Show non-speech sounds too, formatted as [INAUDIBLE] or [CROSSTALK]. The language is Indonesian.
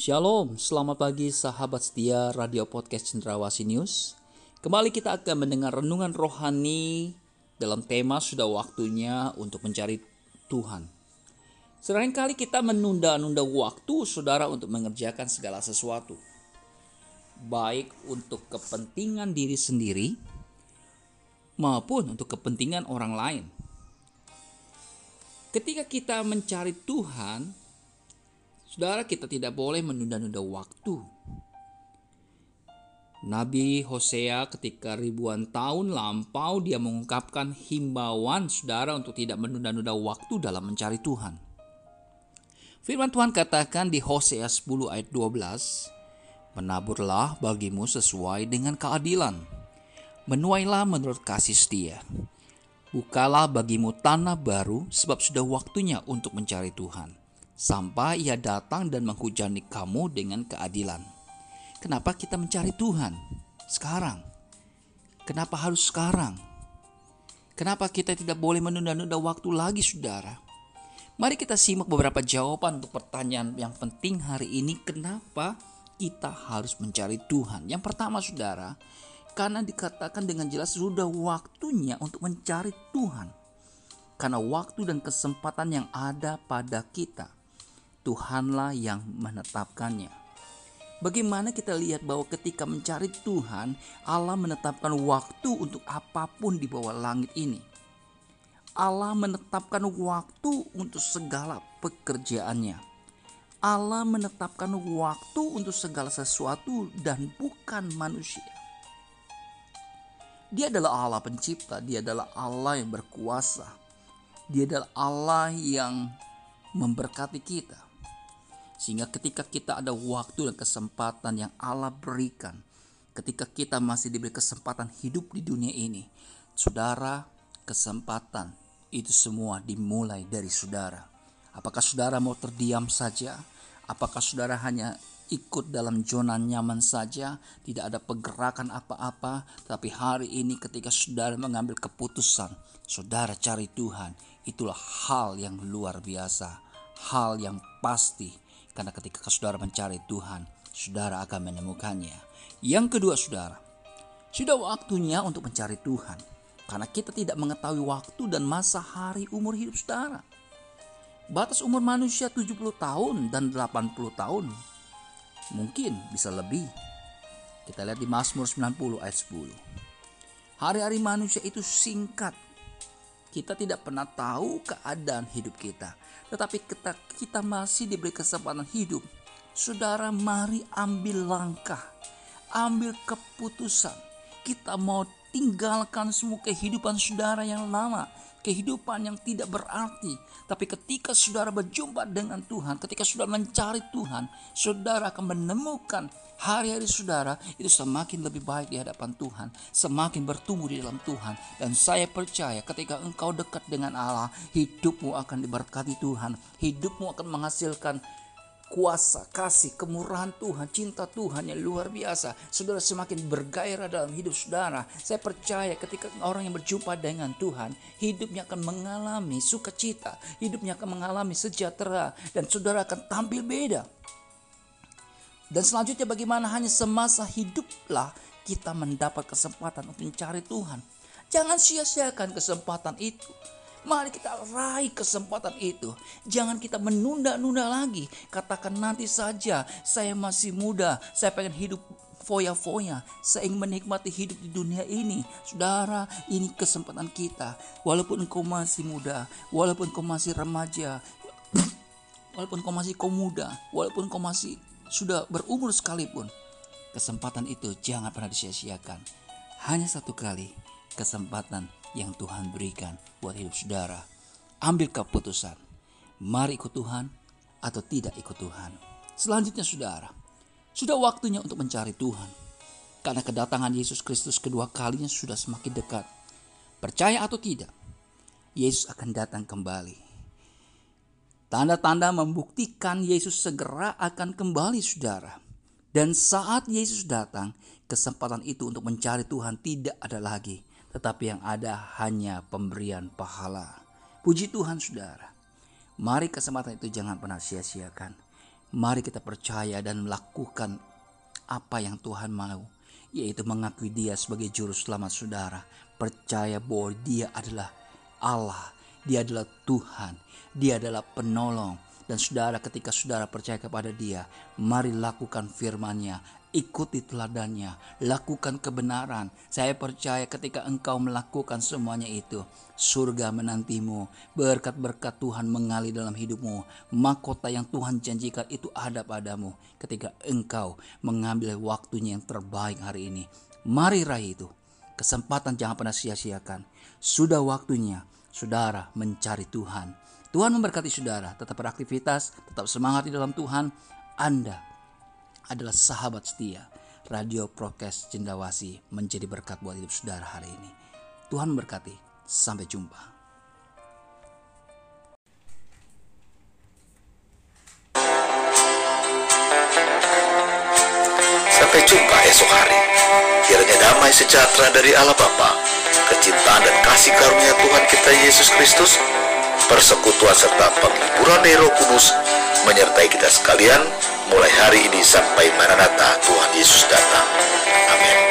Shalom, selamat pagi sahabat setia Radio Podcast Cendrawasi News. Kembali kita akan mendengar renungan rohani dalam tema sudah waktunya untuk mencari Tuhan. Seringkali kita menunda-nunda waktu saudara untuk mengerjakan segala sesuatu. Baik untuk kepentingan diri sendiri maupun untuk kepentingan orang lain. Ketika kita mencari Tuhan, Saudara, kita tidak boleh menunda-nunda waktu. Nabi Hosea ketika ribuan tahun lampau dia mengungkapkan himbauan saudara untuk tidak menunda-nunda waktu dalam mencari Tuhan. Firman Tuhan katakan di Hosea 10 ayat 12, Menaburlah bagimu sesuai dengan keadilan, menuailah menurut kasih setia. Bukalah bagimu tanah baru sebab sudah waktunya untuk mencari Tuhan sampai ia datang dan menghujani kamu dengan keadilan. Kenapa kita mencari Tuhan sekarang? Kenapa harus sekarang? Kenapa kita tidak boleh menunda-nunda waktu lagi, saudara? Mari kita simak beberapa jawaban untuk pertanyaan yang penting hari ini. Kenapa kita harus mencari Tuhan? Yang pertama, saudara, karena dikatakan dengan jelas sudah waktunya untuk mencari Tuhan. Karena waktu dan kesempatan yang ada pada kita Tuhanlah yang menetapkannya. Bagaimana kita lihat bahwa ketika mencari Tuhan, Allah menetapkan waktu untuk apa pun di bawah langit ini. Allah menetapkan waktu untuk segala pekerjaannya. Allah menetapkan waktu untuk segala sesuatu dan bukan manusia. Dia adalah Allah pencipta, dia adalah Allah yang berkuasa. Dia adalah Allah yang memberkati kita. Sehingga ketika kita ada waktu dan kesempatan yang Allah berikan, ketika kita masih diberi kesempatan hidup di dunia ini, saudara, kesempatan itu semua dimulai dari saudara. Apakah saudara mau terdiam saja? Apakah saudara hanya ikut dalam zona nyaman saja, tidak ada pergerakan apa-apa, tapi hari ini ketika saudara mengambil keputusan, saudara cari Tuhan, itulah hal yang luar biasa, hal yang pasti karena ketika saudara mencari Tuhan, saudara akan menemukannya. Yang kedua saudara, sudah waktunya untuk mencari Tuhan. Karena kita tidak mengetahui waktu dan masa hari umur hidup saudara. Batas umur manusia 70 tahun dan 80 tahun. Mungkin bisa lebih. Kita lihat di Mazmur 90 ayat 10. Hari-hari manusia itu singkat kita tidak pernah tahu keadaan hidup kita. Tetapi kita, kita masih diberi kesempatan hidup. Saudara, mari ambil langkah. Ambil keputusan. Kita mau tinggalkan semua kehidupan saudara yang lama kehidupan yang tidak berarti. Tapi ketika saudara berjumpa dengan Tuhan, ketika saudara mencari Tuhan, saudara akan menemukan hari-hari saudara itu semakin lebih baik di hadapan Tuhan, semakin bertumbuh di dalam Tuhan. Dan saya percaya ketika engkau dekat dengan Allah, hidupmu akan diberkati Tuhan, hidupmu akan menghasilkan kuasa, kasih, kemurahan Tuhan, cinta Tuhan yang luar biasa. Saudara semakin bergairah dalam hidup saudara. Saya percaya ketika orang yang berjumpa dengan Tuhan, hidupnya akan mengalami sukacita, hidupnya akan mengalami sejahtera, dan saudara akan tampil beda. Dan selanjutnya bagaimana hanya semasa hiduplah kita mendapat kesempatan untuk mencari Tuhan. Jangan sia-siakan kesempatan itu. Mari kita raih kesempatan itu. Jangan kita menunda-nunda lagi. Katakan nanti saja, saya masih muda, saya pengen hidup foya-foya. Saya ingin menikmati hidup di dunia ini. Saudara, ini kesempatan kita. Walaupun engkau masih muda, walaupun engkau masih remaja, [CLEARS THROAT] walaupun engkau masih kau muda, walaupun engkau masih sudah berumur sekalipun, kesempatan itu jangan pernah disia-siakan. Hanya satu kali kesempatan yang Tuhan berikan buat hidup saudara. Ambil keputusan. Mari ikut Tuhan atau tidak ikut Tuhan. Selanjutnya saudara, sudah waktunya untuk mencari Tuhan. Karena kedatangan Yesus Kristus kedua kalinya sudah semakin dekat. Percaya atau tidak, Yesus akan datang kembali. Tanda-tanda membuktikan Yesus segera akan kembali saudara. Dan saat Yesus datang, kesempatan itu untuk mencari Tuhan tidak ada lagi tetapi yang ada hanya pemberian pahala. Puji Tuhan saudara. Mari kesempatan itu jangan pernah sia-siakan. Mari kita percaya dan melakukan apa yang Tuhan mau, yaitu mengakui Dia sebagai juru selamat saudara. Percaya bahwa Dia adalah Allah, Dia adalah Tuhan, Dia adalah penolong. Dan saudara ketika saudara percaya kepada Dia, mari lakukan firman-Nya, ikuti teladannya, lakukan kebenaran. Saya percaya ketika engkau melakukan semuanya itu, surga menantimu, berkat-berkat Tuhan mengalir dalam hidupmu, mahkota yang Tuhan janjikan itu ada padamu ketika engkau mengambil waktunya yang terbaik hari ini. Mari raih itu. Kesempatan jangan pernah sia-siakan. Sudah waktunya saudara mencari Tuhan. Tuhan memberkati saudara, tetap beraktivitas, tetap semangat di dalam Tuhan. Anda adalah sahabat setia. Radio Prokes Cendawasi menjadi berkat buat hidup saudara hari ini. Tuhan berkati. Sampai jumpa. Sampai jumpa esok hari. Kiranya damai sejahtera dari Allah Bapa, kecintaan dan kasih karunia Tuhan kita Yesus Kristus, persekutuan serta penghiburan Roh Kudus menyertai kita sekalian mulai hari ini sampai Maranatha Tuhan Yesus datang. Amin.